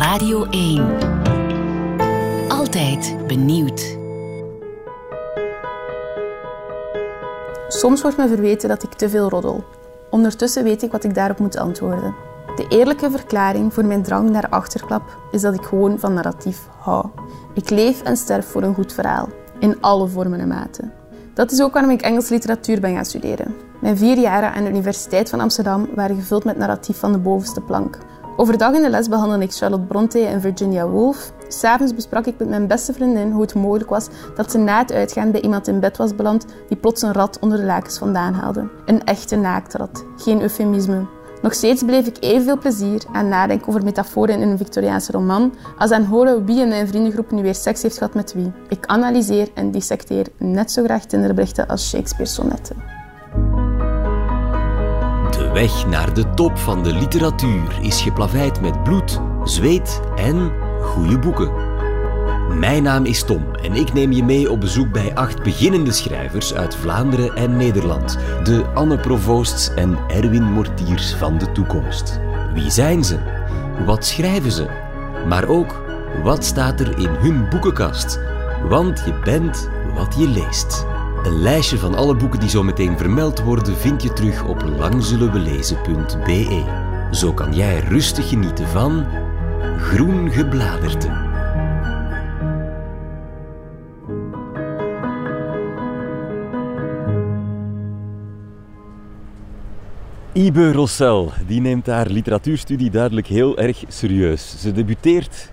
Radio 1. Altijd benieuwd. Soms wordt me verweten dat ik te veel roddel. Ondertussen weet ik wat ik daarop moet antwoorden. De eerlijke verklaring voor mijn drang naar achterklap is dat ik gewoon van narratief hou. Ik leef en sterf voor een goed verhaal, in alle vormen en maten. Dat is ook waarom ik Engelse literatuur ben gaan studeren. Mijn vier jaren aan de Universiteit van Amsterdam waren gevuld met narratief van de bovenste plank. Overdag in de les behandelde ik Charlotte Brontë en Virginia Woolf. S'avonds besprak ik met mijn beste vriendin hoe het mogelijk was dat ze na het uitgaan bij iemand in bed was beland die plots een rat onder de lakens vandaan haalde. Een echte naaktrat, geen eufemisme. Nog steeds bleef ik evenveel plezier aan nadenken over metaforen in een Victoriaanse roman als aan horen wie in mijn vriendengroep nu weer seks heeft gehad met wie. Ik analyseer en dissecteer net zo graag Tinderberichten als Shakespeare-sonnetten. Weg naar de top van de literatuur is geplaveid met bloed, zweet en goede boeken. Mijn naam is Tom en ik neem je mee op bezoek bij acht beginnende schrijvers uit Vlaanderen en Nederland. De Anne Provoosts en Erwin Mortiers van de toekomst. Wie zijn ze? Wat schrijven ze? Maar ook, wat staat er in hun boekenkast? Want je bent wat je leest. Een lijstje van alle boeken die zo meteen vermeld worden vind je terug op langzullenwelezen.be. Zo kan jij rustig genieten van Groen Gebladerte. Ibe Rossel die neemt haar literatuurstudie duidelijk heel erg serieus. Ze debuteert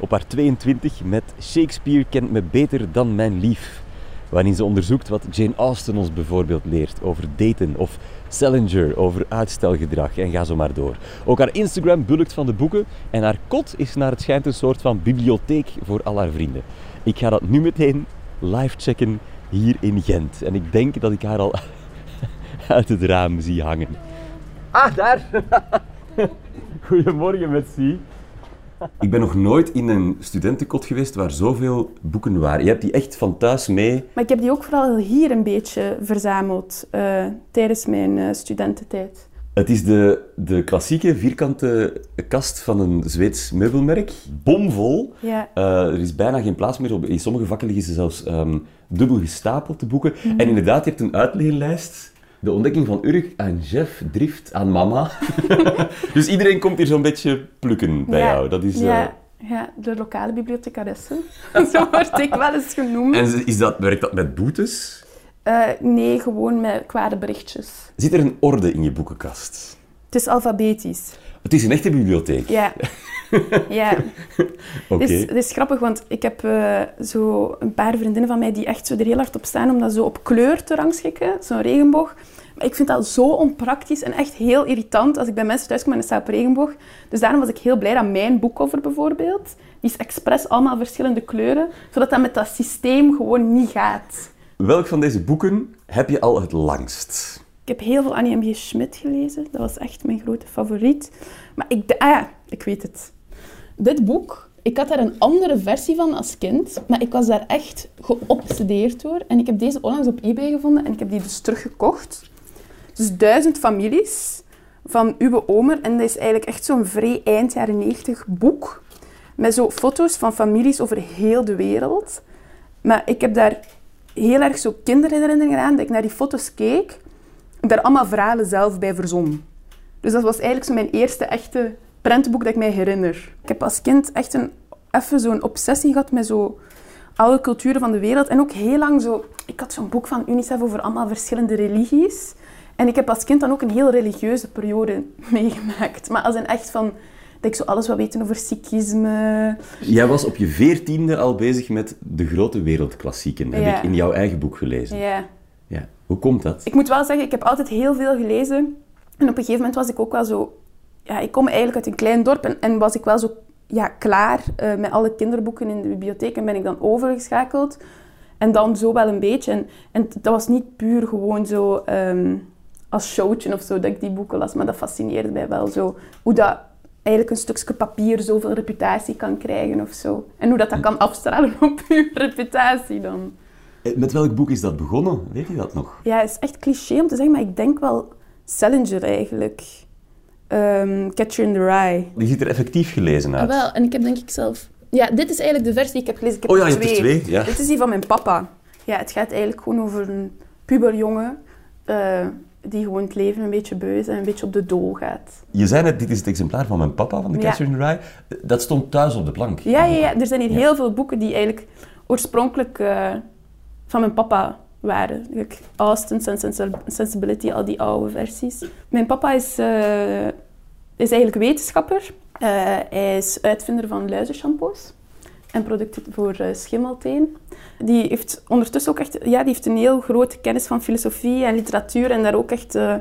op haar 22 met Shakespeare kent me beter dan mijn lief. Waarin ze onderzoekt wat Jane Austen ons bijvoorbeeld leert over daten of Salinger over uitstelgedrag en ga zo maar door. Ook haar Instagram bulkt van de boeken en haar kot is naar het schijnt een soort van bibliotheek voor al haar vrienden. Ik ga dat nu meteen live checken hier in Gent en ik denk dat ik haar al uit het raam zie hangen. Ah, daar! Goedemorgen, merci. Ik ben nog nooit in een studentenkot geweest waar zoveel boeken waren. Je hebt die echt van thuis mee. Maar ik heb die ook vooral hier een beetje verzameld uh, tijdens mijn uh, studententijd. Het is de, de klassieke vierkante kast van een Zweeds meubelmerk. Bomvol. Ja. Uh, er is bijna geen plaats meer. Op, in sommige vakken liggen ze zelfs um, dubbel gestapeld, de boeken. Mm. En inderdaad, je hebt een uitleenlijst de ontdekking van Urg aan Jeff Drift aan mama. dus iedereen komt hier zo'n beetje plukken bij ja, jou. Dat is, ja, uh... ja, de lokale bibliothecaresse. Zo word ik wel eens genoemd. En is dat, werkt dat met boetes? Uh, nee, gewoon met kwade berichtjes. Zit er een orde in je boekenkast? Het is alfabetisch. Het is een echte bibliotheek? Ja. ja. Oké. Het, is, het is grappig, want ik heb uh, zo een paar vriendinnen van mij die echt zo er heel hard op staan om dat zo op kleur te rangschikken, zo'n regenboog. Maar ik vind dat zo onpraktisch en echt heel irritant als ik bij mensen thuis kom en er staat op regenboog. Dus daarom was ik heel blij dat mijn boekcover bijvoorbeeld, die is expres allemaal verschillende kleuren, zodat dat met dat systeem gewoon niet gaat. Welk van deze boeken heb je al het langst? Ik heb heel veel Annie M. G. Schmidt gelezen. Dat was echt mijn grote favoriet. Maar ik... Ah ja, ik weet het. Dit boek, ik had daar een andere versie van als kind, maar ik was daar echt geobsedeerd door. En ik heb deze onlangs op eBay gevonden en ik heb die dus teruggekocht. Dus duizend families van Uwe Omer. En dat is eigenlijk echt zo'n vrij eind jaren 90 boek. Met zo foto's van families over heel de wereld. Maar ik heb daar heel erg zo kinderherinneringen aan, dat ik naar die foto's keek en daar allemaal verhalen zelf bij verzon. Dus dat was eigenlijk zo mijn eerste echte prentenboek dat ik mij herinner. Ik heb als kind echt een, even zo'n obsessie gehad met zo alle culturen van de wereld. En ook heel lang zo... Ik had zo'n boek van UNICEF over allemaal verschillende religies. En ik heb als kind dan ook een heel religieuze periode meegemaakt. Maar als een echt van... Dat ik zo alles wil weten over Sikhisme. Jij was op je veertiende al bezig met de grote wereldklassieken. Heb Ja. ik in jouw eigen boek gelezen. Ja. Ja. Hoe komt dat? Ik moet wel zeggen, ik heb altijd heel veel gelezen. En op een gegeven moment was ik ook wel zo... Ja, ik kom eigenlijk uit een klein dorp en, en was ik wel zo ja, klaar eh, met alle kinderboeken in de bibliotheek. En ben ik dan overgeschakeld. En dan zo wel een beetje. En, en dat was niet puur gewoon zo ehm, als showtje of zo dat ik die boeken las. Maar dat fascineerde mij wel zo. Hoe dat eigenlijk een stukje papier zoveel reputatie kan krijgen of zo. En hoe dat, dat kan afstralen op je reputatie dan. Eh, Met welk boek is dat begonnen? Weet je dat nog? Ja, het is echt cliché om te zeggen, maar ik denk wel Salinger eigenlijk. ehm, Catcher in the Rye. Die ziet er effectief gelezen Ah, uit. wel, en ik heb denk ik zelf... Ja, dit is eigenlijk de versie die ik heb gelezen. Ik heb Oh ja, er je hebt er twee, ja. Dit is die van mijn papa. Ja, het gaat eigenlijk gewoon over een puberjongen eh, die gewoon het leven een beetje beu is en een beetje op de dool gaat. Je zei net, dit is het exemplaar van mijn papa, van de Ja. Catcher in the Rye. Dat stond thuis op de plank. Ja, ja, ja. Er zijn hier Ja. heel veel boeken die eigenlijk oorspronkelijk eh, van mijn papa waren. Like Austin, Sense and Sensibility, al die oude versies. Mijn papa is, eh, is eigenlijk wetenschapper. Eh, hij is uitvinder van luizenshampoos en producten voor eh, schimmelteen. Die heeft ondertussen ook echt ja, die heeft een heel grote kennis van filosofie en literatuur en daar ook echt eh,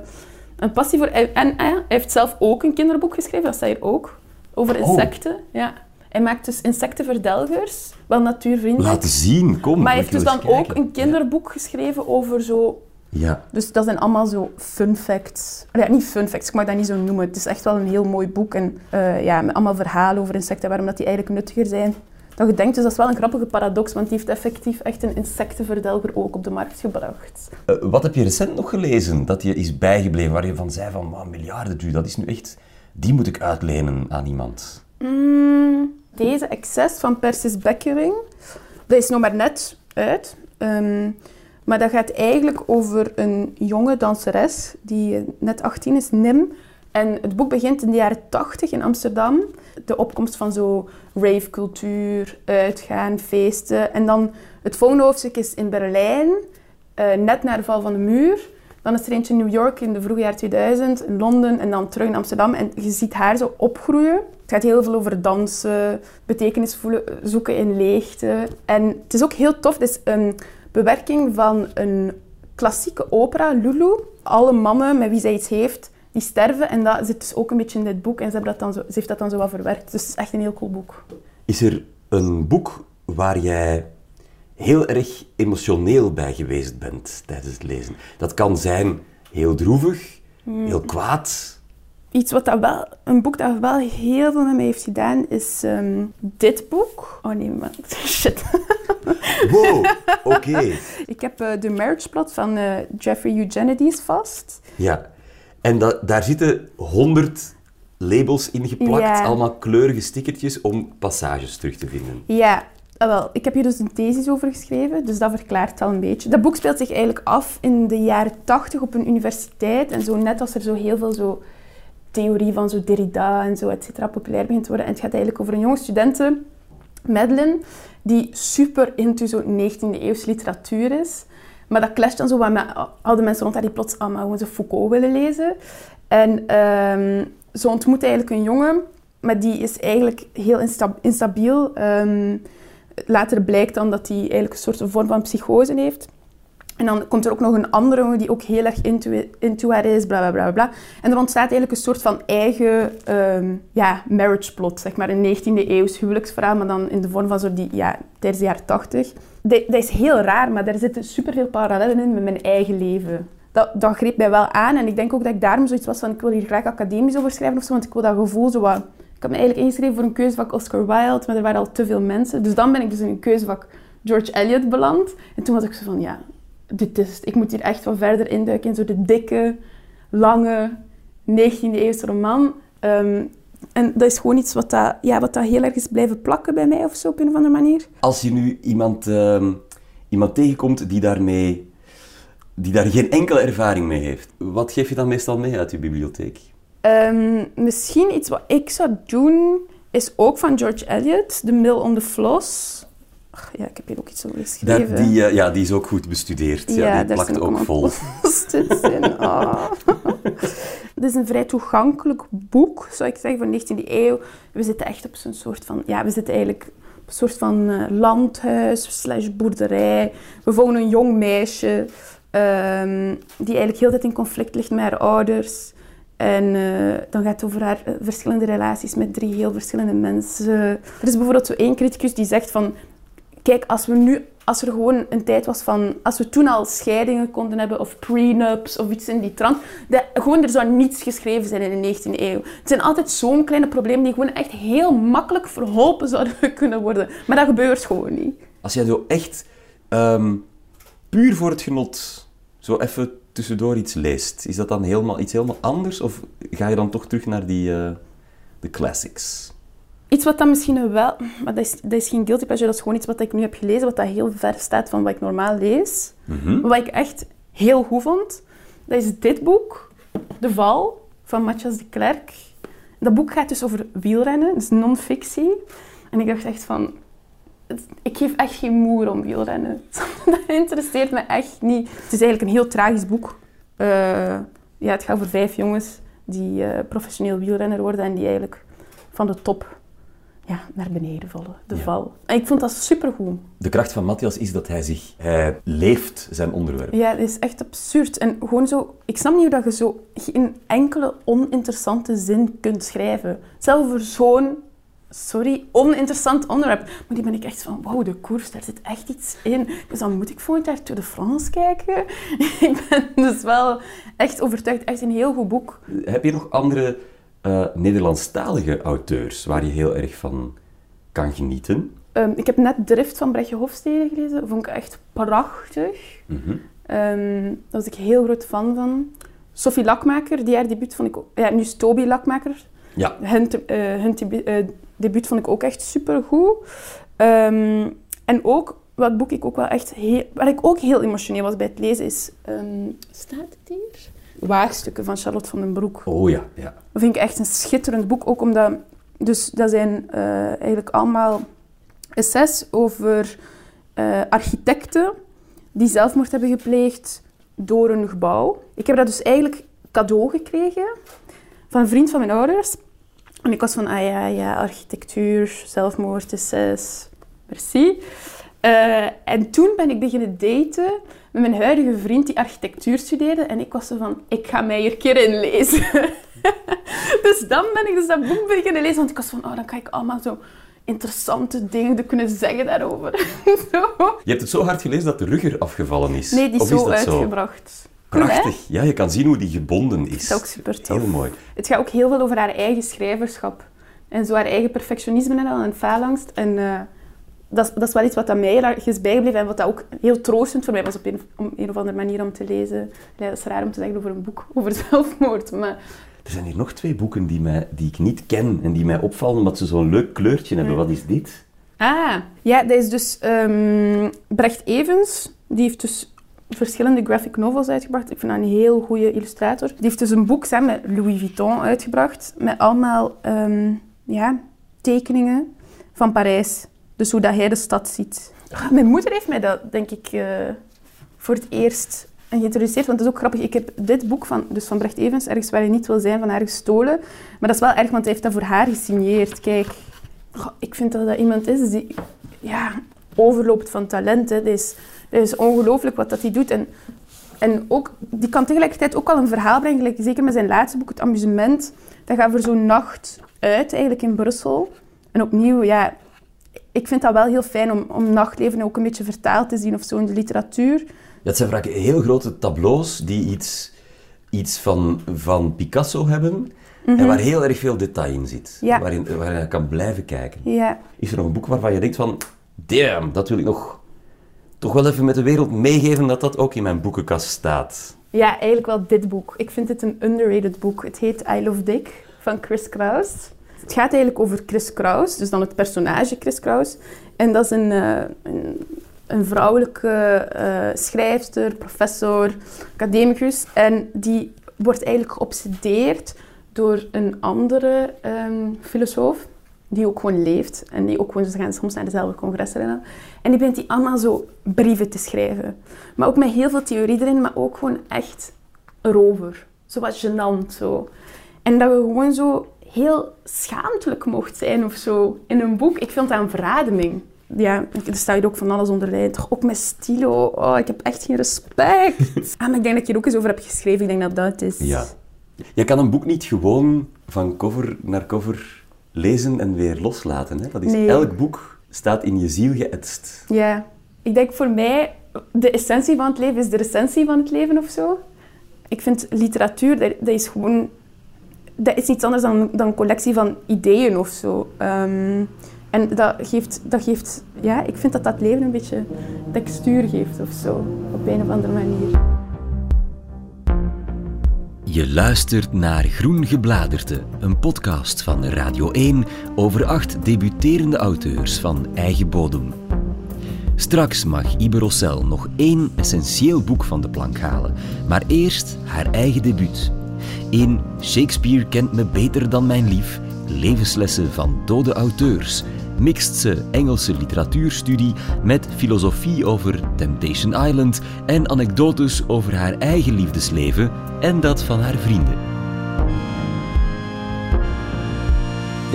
een passie voor. En eh, hij heeft zelf ook een kinderboek geschreven, dat staat hier ook, over Oh. insecten. Ja. Hij maakt dus insectenverdelgers, wel natuurvriendelijk. Laten zien, kom. maar hij heeft dus dan ook een kinderboek geschreven over zo... Ja. Dus dat zijn allemaal zo fun facts. Ja, niet fun facts, ik mag dat niet zo noemen. Het is echt wel een heel mooi boek. En ja, met allemaal verhalen over insecten, waarom dat die eigenlijk nuttiger zijn dan. Dus dat is wel een grappige paradox, want die heeft effectief echt een insectenverdelger ook op de markt gebracht. Eh, wat heb je recent nog gelezen dat je is bijgebleven, waar je van zei van, "Maar, miljarden, dat is nu echt... Die moet ik uitlenen aan iemand. Mm, deze Excess van Persis Beckering, dat is nog maar net uit. Ehm, maar dat gaat eigenlijk over een jonge danseres die eh, net 18 is, Nim. En het boek begint in de jaren 80 in Amsterdam. De opkomst van zo ravecultuur, uitgaan, feesten. En dan het volgende hoofdstuk is in Berlijn, eh, net na de val van de muur. Dan is er eentje in New York in de vroege jaren 2000, in Londen en dan terug in Amsterdam. En je ziet haar zo opgroeien. Het gaat heel veel over dansen, betekenis voelen, zoeken in leegte. En het is ook heel tof. Het is een bewerking van een klassieke opera, Lulu. Alle mannen met wie zij iets heeft, die sterven. En dat zit dus ook een beetje in dit boek. En ze, hebben dat dan zo, ze heeft dat dan zo wat verwerkt. Dus het is echt een heel cool boek. Is er een boek waar jij heel erg emotioneel bij geweest bent tijdens het lezen? Dat kan zijn heel droevig, Hmm. heel kwaad. Iets wat dat wel, een boek dat wel heel veel met mij heeft gedaan, is ehm, dit boek. Oh nee, maar shit. Wow, oké. Ik heb eh, de Marriage Plot van eh, Jeffrey Eugenides vast. Ja. En da- daar zitten honderd labels in geplakt, Ja. allemaal kleurige stickertjes om passages terug te vinden. Ja, ah, wel, ik heb hier dus een thesis over geschreven, dus dat verklaart al een beetje. Dat boek speelt zich eigenlijk af in de jaren tachtig op een universiteit. En zo net als er zo heel veel zo theorie van zo Derrida en zo, et cetera, populair begint te worden. En het gaat eigenlijk over een jonge studente, Madeline, die super into zo 19e eeuwse literatuur is. Maar dat clasht dan zo wat met al de mensen rond haar die plots allemaal gewoon zo Foucault willen lezen. En ehm ze ontmoet eigenlijk een jongen, maar die is eigenlijk heel insta- instabiel. Ehm, later blijkt dan dat hij eigenlijk een soort vorm van psychose heeft. En dan komt er ook nog een andere jongen die ook heel erg into, haar is, bla bla bla bla. En er ontstaat eigenlijk een soort van eigen ehm, ja, marriage plot, zeg maar. Een 19e eeuws huwelijksverhaal, maar dan in de vorm van zo die, ja, tijdens de jaren 80. Dat, is heel raar, maar daar zitten superveel parallellen in met mijn eigen leven. Dat, dat greep mij wel aan en ik denk ook dat ik daarom zoiets was van ik wil hier graag academisch over schrijven of zo, want ik wil dat gevoel zo. Ik had me eigenlijk ingeschreven voor een keuzevak Oscar Wilde, maar er waren al te veel mensen. Dus dan ben ik dus in een keuzevak George Eliot beland. En toen was ik zo van, ja, dit is. Ik moet hier echt wat verder induiken in zo de dikke, lange 19e-eeuwse roman. Ehm, en dat is gewoon iets wat, dat, ja, wat dat heel erg is blijven plakken bij mij of zo, op een of andere manier. Als je nu iemand, ehm, iemand tegenkomt die, daarmee, die daar geen enkele ervaring mee heeft, wat geef je dan meestal mee uit je bibliotheek? Ehm, misschien iets wat ik zou doen, is ook van George Eliot, The Mill on the Floss. Ach, ja, ik heb hier ook iets over Dat, geschreven. die, eh, ja, die is ook goed bestudeerd. Ja, die daar plakt ook vol. in. Het is een vrij toegankelijk boek, zou ik zeggen, van de 19e eeuw. We zitten echt op zo'n soort van... Ja, we zitten eigenlijk op een soort van eh, landhuis slash boerderij. We volgen een jong meisje ehm, die eigenlijk heel de tijd in conflict ligt met haar ouders. En eh, dan gaat het over haar eh, verschillende relaties met drie heel verschillende mensen. Er is bijvoorbeeld zo één criticus die zegt van... Kijk, als we nu... Als er gewoon een tijd was van... Als we toen al scheidingen konden hebben of prenups of iets in die trant. Gewoon, er zou niets geschreven zijn in de 19e eeuw. Het zijn altijd zo'n kleine problemen die gewoon echt heel makkelijk verholpen zouden kunnen worden. Maar dat gebeurt gewoon niet. Als jij zo echt ehm, puur voor het genot zo even tussendoor iets leest, is dat dan helemaal, iets helemaal anders? Of ga je dan toch terug naar die, eh, de classics? Iets wat dan misschien wel... Maar dat is, dat is geen guilty pleasure, dat is gewoon iets wat ik nu heb gelezen, wat dat heel ver staat van wat ik normaal lees. Mhm. Maar wat ik echt heel goed vond, dat is dit boek, De Val, van Matthias de Klerk. Dat boek gaat dus over wielrennen, het is non-fictie. En ik dacht echt van... Ik geef echt geen moer om wielrennen. Dat interesseert me echt niet. Het is eigenlijk een heel tragisch boek. Eh, ja, het gaat over vijf jongens die eh, professioneel wielrenner worden en die eigenlijk van de top ja, naar beneden vallen. De Ja. val. En ik vond dat supergoed. De kracht van Matthias is dat hij zich... Hij leeft zijn onderwerp. Ja, dat is echt absurd. En gewoon zo... Ik snap niet hoe dat je zo geen enkele oninteressante zin kunt schrijven. Zelfs voor zo'n, sorry, oninteressant onderwerp. Maar die ben ik echt van, wauw, de koers, daar zit echt iets in. Dus dan moet ik volgend jaar Tour de France kijken. ik ben dus wel echt overtuigd. Echt een heel goed boek. Heb je nog andere eh, Nederlandstalige auteurs waar je heel erg van kan genieten? Ehm, ik heb net Drift van Brechtje Hofstede gelezen. Dat vond ik echt prachtig. Mhm. Ehm, daar was ik heel groot fan van. Sophie Lakmaker, die haar debuut vond ik ook... Ja, nu is Toby Lakmaker. Ja, Hun, te- eh, hun eh, debuut vond ik ook echt supergoed. Ehm en ook, wat boek ik ook wel echt heel... Waar ik ook heel emotioneel was bij het lezen is... ehm, staat het hier? Waagstukken van Charlotte van den Broek. oh ja. ja. Dat vind ik echt een schitterend boek. Ook omdat... Dus dat zijn eh, eigenlijk allemaal essays over eh, architecten die zelfmoord hebben gepleegd door een gebouw. Ik heb dat dus eigenlijk cadeau gekregen van een vriend van mijn ouders. En ik was van, ah ja, ja, architectuur, zelfmoord, essays, merci. Eh, en toen ben ik beginnen daten met mijn huidige vriend die architectuur studeerde. En ik was zo van, ik ga mij hier een keer inlezen. dus dan ben ik dus dat boek beginnen lezen. Want ik was van, oh, dan kan ik allemaal zo interessante dingen kunnen zeggen daarover. zo. Je hebt het zo hard gelezen dat de rugger afgevallen is. Nee, die is is zo uitgebracht. Prachtig. Ja, je kan zien hoe die gebonden is. Dat is ook super tof. Heel mooi. Het gaat ook heel veel over haar eigen schrijverschap. En zo haar eigen perfectionisme en al, en faalangst. En eh, dat, is, dat is wel iets wat aan mij erg is bijgebleven en wat dat ook heel troostend voor mij was op een, om een of andere manier om te lezen. Ja, dat is raar om te zeggen over een boek over zelfmoord, maar Er zijn hier nog twee boeken die, mij, die ik niet ken en die mij opvallen omdat ze zo'n leuk kleurtje hebben. Wat is dit? Ah, ja, dat is dus ehm, Brecht Evens. Die heeft dus verschillende graphic novels uitgebracht. Ik vind dat een heel goede illustrator. Die heeft dus een boek samen met Louis Vuitton uitgebracht. Met allemaal ehm, ja, tekeningen van Parijs. Dus hoe dat hij de stad ziet. Mijn moeder heeft mij dat, denk ik, eh, voor het eerst geïntroduceerd. Want het is ook grappig. Ik heb dit boek van, dus van Brecht Evens, Ergens waar je niet wil zijn, van haar gestolen. Maar dat is wel erg, want hij heeft dat voor haar gesigneerd. Kijk, ik vind dat dat iemand is die ja, overloopt van talent. Dat is, is ongelooflijk wat dat hij doet. En, en ook, die kan tegelijkertijd ook al een verhaal brengen. zeker met zijn laatste boek, Het Amusement. Dat gaat voor zo'n nacht uit, eigenlijk in Brussel. En opnieuw, ja, ik vind dat wel heel fijn om, om nachtleven ook een beetje vertaald te zien of zo in de literatuur. Ja, het zijn vaak heel grote tableaus die iets, iets van, van Picasso hebben en waar heel erg veel detail in zit. Mhm. Ja. Waarin, waarin je kan blijven kijken. Ja, Is er nog een boek waarvan je denkt van... Damn, dat wil ik nog toch wel even met de wereld meegeven dat dat ook in mijn boekenkast staat. Ja, eigenlijk wel dit boek. Ik vind het een underrated boek. Het heet I Love Dick van Chris Kraus. Het gaat eigenlijk over Chris Kraus, dus dan het personage Chris Kraus. En dat is een, eh, een, vrouwelijke eh, schrijfster, professor, academicus. En die wordt eigenlijk geobsedeerd door een andere ehm, filosoof die ook gewoon leeft. En die ook gewoon, ze gaan soms naar dezelfde congressen en. En die begint die allemaal zo brieven te schrijven. Maar ook met heel veel theorie erin, maar ook gewoon echt erover. Zo wat gênant, zo. En dat we gewoon zo heel schaamtelijk mocht zijn of zo in een boek. Ik vind dat een verademing. Ja, er staat ook van alles onder lijn. Toch ook met stilo. Oh, ik heb echt geen respect. ah, maar ik denk dat ik hier ook eens over heb geschreven. Ik denk dat dat het is. Ja. Je kan een boek niet gewoon van cover naar cover lezen en weer loslaten. Hè? Dat is, Nee. Elk boek staat in je ziel geëtst. Ja, ik denk voor mij, de essentie van het leven is de recensie van het leven of zo. Ik vind literatuur, dat is gewoon... Dat is niets anders dan, dan een collectie van ideeën of zo. Ehm, en dat geeft, dat geeft... Ja, ik vind dat dat leven een beetje textuur geeft of zo. Op een of andere manier. Je luistert naar Groen Gebladerte, een podcast van Radio 1 over acht debuterende auteurs van eigen bodem. Straks mag Ibe Rossel nog één essentieel boek van de plank halen, maar eerst haar eigen debuut. In Shakespeare kent me beter dan mijn lief, levenslessen van dode auteurs, mixt ze Engelse literatuurstudie met filosofie over Temptation Island en anekdotes over haar eigen liefdesleven en dat van haar vrienden.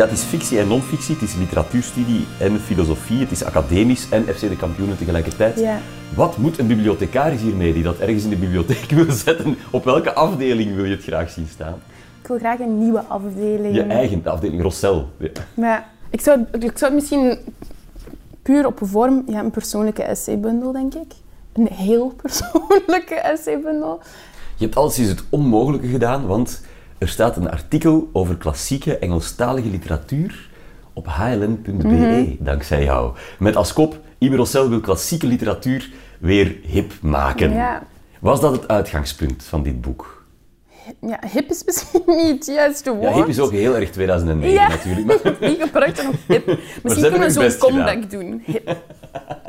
Ja, het is fictie en non-fictie, het is literatuurstudie en filosofie, het is academisch en FC de kampioenen tegelijkertijd. Ja. Wat moet een bibliothecaris hiermee die dat ergens in de bibliotheek wil zetten? Op welke afdeling wil je het graag zien staan? Ik wil graag een nieuwe afdeling. Je eigen afdeling, Rossel. Ja. Maar ik zou, ik zou misschien puur op vorm, ja, een persoonlijke essaybundel, denk ik. Een heel persoonlijke essaybundel. Je hebt alles eens het onmogelijke gedaan, want er staat een artikel over klassieke Engelstalige literatuur op hln.be, Mhm. dankzij jou. Met als kop, Iber Rossel wil klassieke literatuur weer hip maken. Ja. Was dat het uitgangspunt van dit boek? Ja, hip is misschien niet het juiste woord. Ja, hip is ook heel erg 2009 Ja. natuurlijk. Maar Wie gebruikt dan nog hip? Misschien kunnen we zo'n comeback doen. Hip.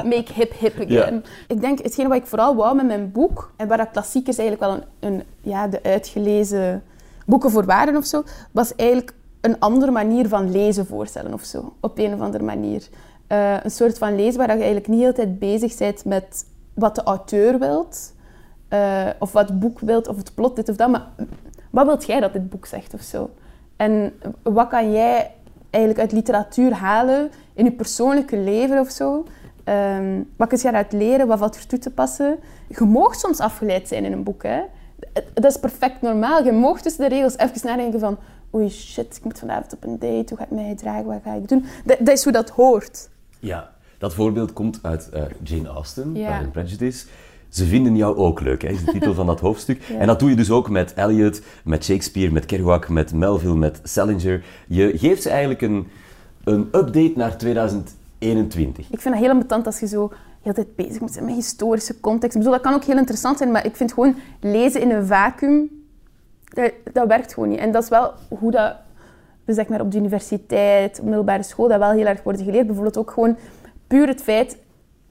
Make hip hip again. Ik denk, hetgene wat ik vooral wou met mijn boek, en waar dat klassiekers eigenlijk wel een, een, ja, de uitgelezen boeken voor waren of zo, was eigenlijk een andere manier van lezen voorstellen of zo. Op een of andere manier. Eh, een soort van lezen waar je eigenlijk niet altijd bezig bent met wat de auteur wilt, eh, of wat het boek wilt, of het plot, dit of dat. Maar wat wilt jij dat dit boek zegt of zo? En wat kan jij eigenlijk uit literatuur halen in je persoonlijke leven of zo? Ehm, wat kun je daaruit leren? Wat valt er toe te passen? Je mag soms afgeleid zijn in een boek. Hè? Dat is perfect normaal. Je mag tussen de regels even nadenken van... Oei, shit, ik moet vanavond op een date. Hoe ga ik mij gedragen? Wat ga ik doen? Dat, dat is hoe dat hoort. Ja, dat voorbeeld komt uit eh, Jane Austen, Ja. Pride and Prejudice. Ze vinden jou ook leuk, hè, is de titel van dat hoofdstuk. En dat doe je dus ook met Eliot, met Shakespeare, met Kerouac, met Melville, met Salinger. Je geeft ze eigenlijk een, een update naar 2021. Ik vind dat heel ambetant als je zo heel tijd bezig moet zijn met historische context. Dat kan ook heel interessant zijn, maar ik vind gewoon lezen in een vacuüm, dat, dat werkt gewoon niet. En dat is wel hoe dat, zeg maar op de universiteit, op middelbare school, dat wel heel erg worden geleerd. Bijvoorbeeld ook gewoon puur het feit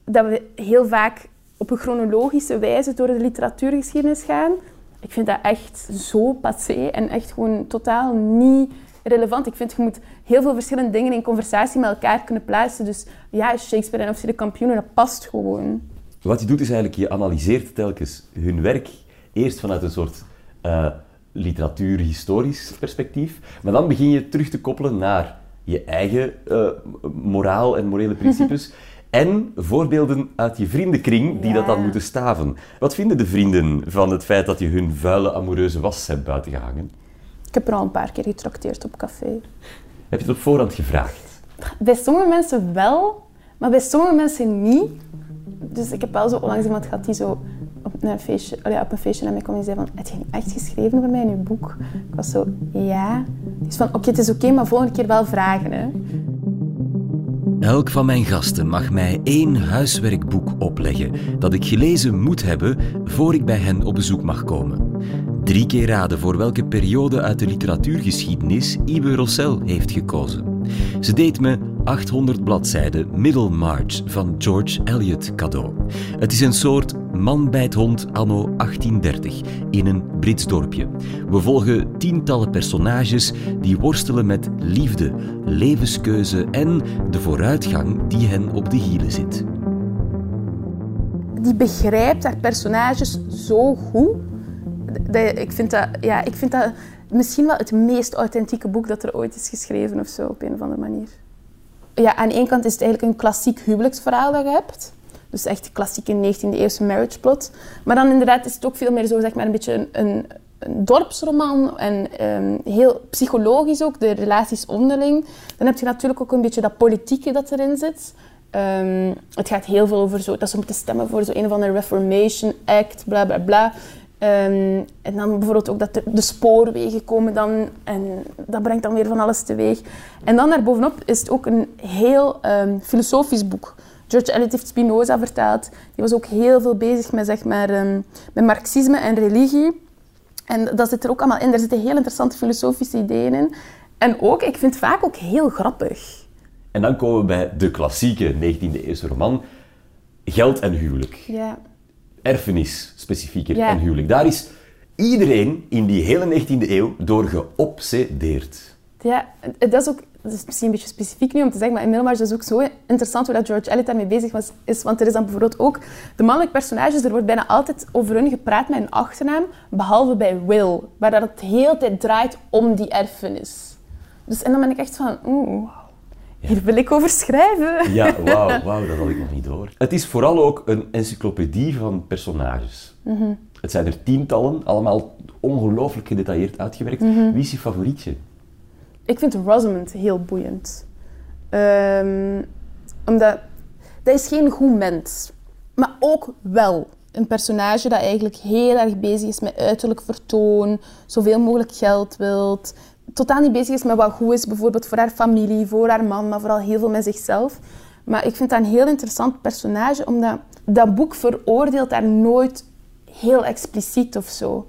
dat we heel vaak op een chronologische wijze door de literatuurgeschiedenis gaan. Ik vind dat echt zo passé en echt gewoon totaal niet relevant. Ik vind je moet heel veel verschillende dingen in conversatie met elkaar kunnen plaatsen. Dus ja, Shakespeare en of de kampioenen, dat past gewoon. Wat je doet is eigenlijk, je analyseert telkens hun werk eerst vanuit een soort eh literatuur-historisch perspectief, maar dan begin je terug te koppelen naar je eigen eh, moraal en morele principes en voorbeelden uit je vriendenkring die dat dan moeten staven. Wat vinden de vrienden van het feit dat je hun vuile amoureuze was hebt buitengehangen? Ik heb er al een paar keer getrakteerd op café. Heb je het op voorhand gevraagd? Bij sommige mensen wel, maar bij sommige mensen niet. Dus ik heb wel zo onlangs iemand gehad die zo op een feestje, ja, op een feestje naar mij kwam en zei van, heb je niet echt geschreven voor mij in je boek? Ik was zo, ja. Die is van, oké, het is oké, maar volgende keer wel vragen. Hè. Elk van mijn gasten mag mij één huiswerkboek opleggen dat ik gelezen moet hebben voor ik bij hen op bezoek mag komen. Drie keer raden voor welke periode uit de literatuurgeschiedenis Ibe Rossel heeft gekozen. Ze deed me 800 bladzijden Middlemarch van George Eliot cadeau. Het is een soort man bij het hond anno 1830 in een Brits dorpje. We volgen tientallen personages die worstelen met liefde, levenskeuze en de vooruitgang die hen op de hielen zit. Die begrijpt haar personages zo goed. Ik, vind dat, ja, ik vind dat misschien wel het meest authentieke boek dat er ooit is geschreven of zo, op een of andere manier. Ja, aan de ene kant is het eigenlijk een klassiek huwelijksverhaal dat je hebt. Dus echt klassieke 19e-eeuwse marriage plot. Maar dan inderdaad is het ook veel meer zo, zeg maar, een beetje een, een, een dorpsroman. En ehm, heel psychologisch ook, de relaties onderling. Dan heb je natuurlijk ook een beetje dat politieke dat erin zit. Ehm, het gaat heel veel over zo, dat ze moeten stemmen voor zo een of andere Reformation Act, bla bla bla. Ehm, en dan bijvoorbeeld ook dat de, de spoorwegen komen dan en dat brengt dan weer van alles teweeg. En dan daarbovenop is het ook een heel ehm, filosofisch boek. George Eliot heeft Spinoza vertaald. Die was ook heel veel bezig met, zeg maar, ehm, met marxisme en religie. En dat zit er ook allemaal in. Daar zitten heel interessante filosofische ideeën in. En ook, ik vind het vaak ook heel grappig. En dan komen we bij de klassieke 19e-eeuwse roman, Geld en huwelijk. Ja. Erfenis, specifieker, Ja. en huwelijk. Daar is iedereen in die hele 19e eeuw door geobsedeerd. Ja, dat is ook dat is misschien een beetje specifiek nu om te zeggen, maar in Middlemarch is het ook zo interessant hoe dat George Eliot daarmee bezig was. Is, want er is dan bijvoorbeeld ook de mannelijke personages, er wordt bijna altijd over hun gepraat met een achternaam, behalve bij Will, waar dat het de hele tijd draait om die erfenis. Dus, en dan ben ik echt van, oeh, hier wil ik over schrijven. Ja, wauw, wauw, dat had ik nog niet door. Het is vooral ook een encyclopedie van personages. Mhm. Het zijn er tientallen, allemaal ongelooflijk gedetailleerd uitgewerkt. Mhm. Wie is je favorietje? Ik vind Rosamund heel boeiend. Ehm, omdat dat is geen goed mens, maar ook wel een personage dat eigenlijk heel erg bezig is met uiterlijk vertoon, zoveel mogelijk geld wilt, totaal niet bezig is met wat goed is, bijvoorbeeld voor haar familie, voor haar man, maar vooral heel veel met zichzelf. Maar ik vind dat een heel interessant personage, omdat dat boek veroordeelt daar nooit heel expliciet of zo.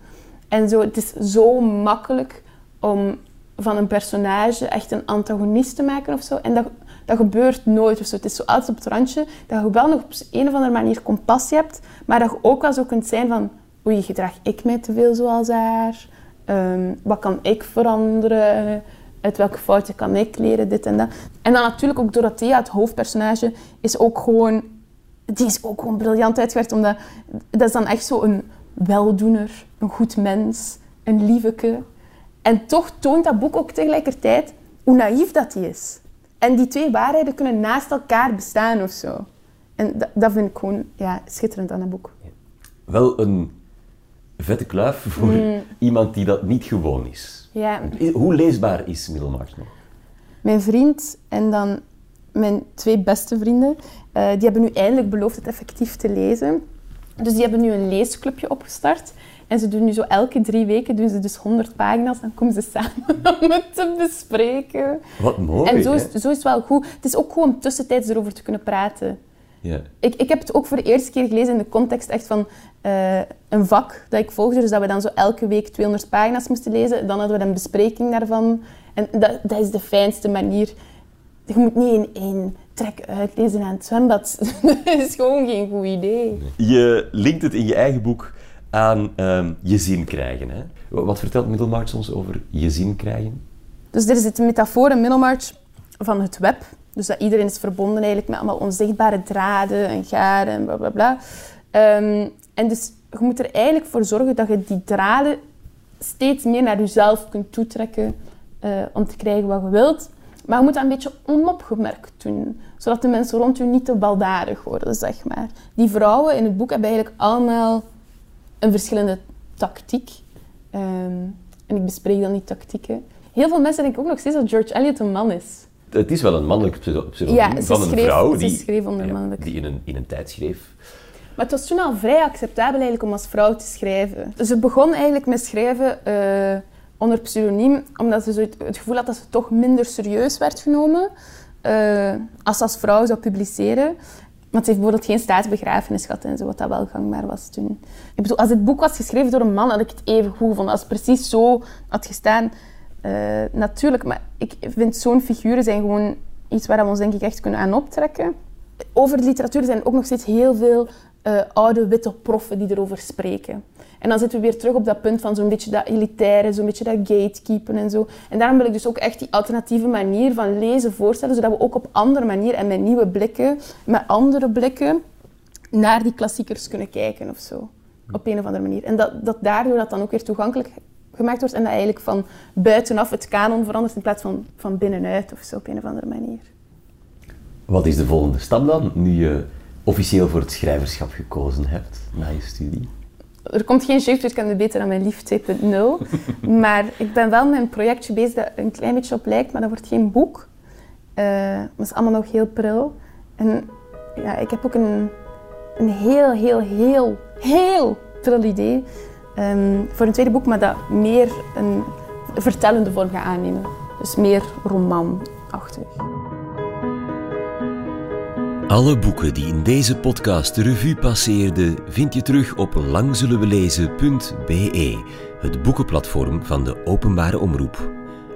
En zo, het is zo makkelijk om van een personage echt een antagonist te maken of zo. En dat, dat gebeurt nooit of zo. Het is zo altijd op het randje dat je wel nog op een of andere manier compassie hebt, maar dat je ook wel zo kunt zijn van oei, gedrag ik mij te veel zoals haar? Ehm, wat kan ik veranderen? Uit welke fouten kan ik leren? Dit en dat. En dan natuurlijk ook Dorothea, het hoofdpersonage, is ook gewoon... Die is ook gewoon briljant uitgewerkt, omdat... Dat is dan echt zo een weldoener, een goed mens, een lieveke. En toch toont dat boek ook tegelijkertijd hoe naïef dat hij is. En die twee waarheden kunnen naast elkaar bestaan of zo. En dat, dat vind ik gewoon ja, schitterend aan dat boek. Wel een vette kluif voor Mm. iemand die dat niet gewoon is. Ja, Hoe leesbaar is Middelmaart nog? Mijn vriend en dan mijn twee beste vrienden, eh, die hebben nu eindelijk beloofd het effectief te lezen. Dus die hebben nu een leesclubje opgestart. En ze doen nu zo elke drie weken doen ze dus 100 pagina's. Dan komen ze samen om het te bespreken. Wat mooi, en zo is, hè? zo is het wel goed. Het is ook gewoon tussentijds erover te kunnen praten. Ja. Ik, ik heb het ook voor de eerste keer gelezen in de context echt van eh, een vak dat ik volgde. Dus dat we dan zo elke week 200 pagina's moesten lezen. Dan hadden we een bespreking daarvan. En dat, dat is de fijnste manier. Je moet niet in één trek uitlezen aan het zwembad. dat is gewoon geen goed idee. Je linkt het in je eigen boek aan ehm, je zin krijgen. Hè? Wat vertelt Middelmaart ons over je zin krijgen? Dus er zit een metafoor in Middelmarch van het web. Dus dat iedereen is verbonden eigenlijk met allemaal onzichtbare draden en garen en bla bla bla. Ehm, en dus je moet er eigenlijk voor zorgen dat je die draden steeds meer naar jezelf kunt toetrekken eh, om te krijgen wat je wilt. Maar je moet dat een beetje onopgemerkt doen, zodat de mensen rond je niet te baldadig worden, zeg maar. Die vrouwen in het boek hebben eigenlijk allemaal een verschillende tactiek. Ehm, en ik bespreek dan die tactieken. Heel veel mensen denken ook nog steeds dat George Eliot een man is. Het is wel een mannelijk pseudo- pseudoniem Ja, van een schreef- vrouw die, schreef onder mannelijk. die in, een, in een tijd schreef. Maar het was toen al vrij acceptabel eigenlijk om als vrouw te schrijven. Ze begon eigenlijk met schrijven eh, onder pseudoniem, omdat ze zo het, het gevoel had dat ze toch minder serieus werd genomen eh, als ze als vrouw zou publiceren. Want ze heeft bijvoorbeeld geen staatsbegrafenis gehad en zo, wat dat wel gangbaar was toen. Ik bedoel, als het boek was geschreven door een man, had ik het even goed gevonden. Als het precies zo had gestaan, eh, natuurlijk. Maar ik vind zo'n figuren zijn gewoon iets waar we ons denk ik echt kunnen aan optrekken. Over de literatuur zijn er ook nog steeds heel veel eh, oude witte proffen die erover spreken. En dan zitten we weer terug op dat punt van zo'n beetje dat elitaire, zo'n beetje dat gatekeepen en zo. En daarom wil ik dus ook echt die alternatieve manier van lezen voorstellen, zodat we ook op andere manier en met nieuwe blikken, met andere blikken, naar die klassiekers kunnen kijken of zo. Op een of andere manier. En dat, dat daardoor dat dan ook weer toegankelijk gemaakt wordt en dat eigenlijk van buitenaf het kanon verandert in plaats van van binnenuit of zo op een of andere manier. Wat is de volgende stap dan, nu je officieel voor het schrijverschap gekozen hebt na je studie? Er komt geen jeugdwerkende beter dan mijn lief 2.0. maar ik ben wel met een projectje bezig dat een klein beetje op lijkt, maar dat wordt geen boek. Eh, dat is allemaal nog heel pril. En ja, ik heb ook een, een heel, heel, heel, heel pril idee ehm, voor een tweede boek, maar dat meer een vertellende vorm gaat aannemen. Dus meer romanachtig. Alle boeken die in deze podcast de revue passeerden, vind je terug op langzullenwelezen.be, het boekenplatform van de openbare omroep.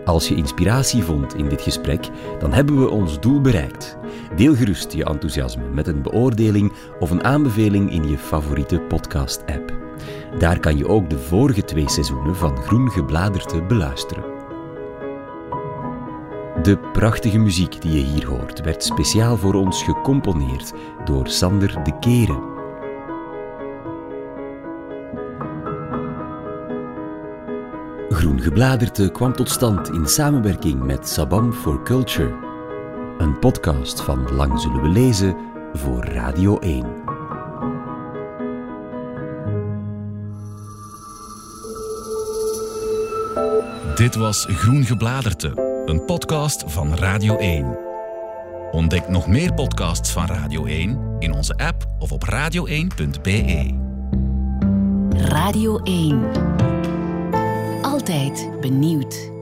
Als je inspiratie vond in dit gesprek, dan hebben we ons doel bereikt. Deel gerust je enthousiasme met een beoordeling of een aanbeveling in je favoriete podcast-app. Daar kan je ook de vorige twee seizoenen van Groen Gebladerte beluisteren. De prachtige muziek die je hier hoort werd speciaal voor ons gecomponeerd door Sander de Keren. Groen Gebladerte kwam tot stand in samenwerking met Sabam for Culture. Een podcast van Lang Zullen We Lezen voor Radio 1. Dit was Groen Gebladerte, een podcast van Radio 1. Ontdek nog meer podcasts van Radio 1 in onze app of op radio1.be. Radio 1. Altijd benieuwd.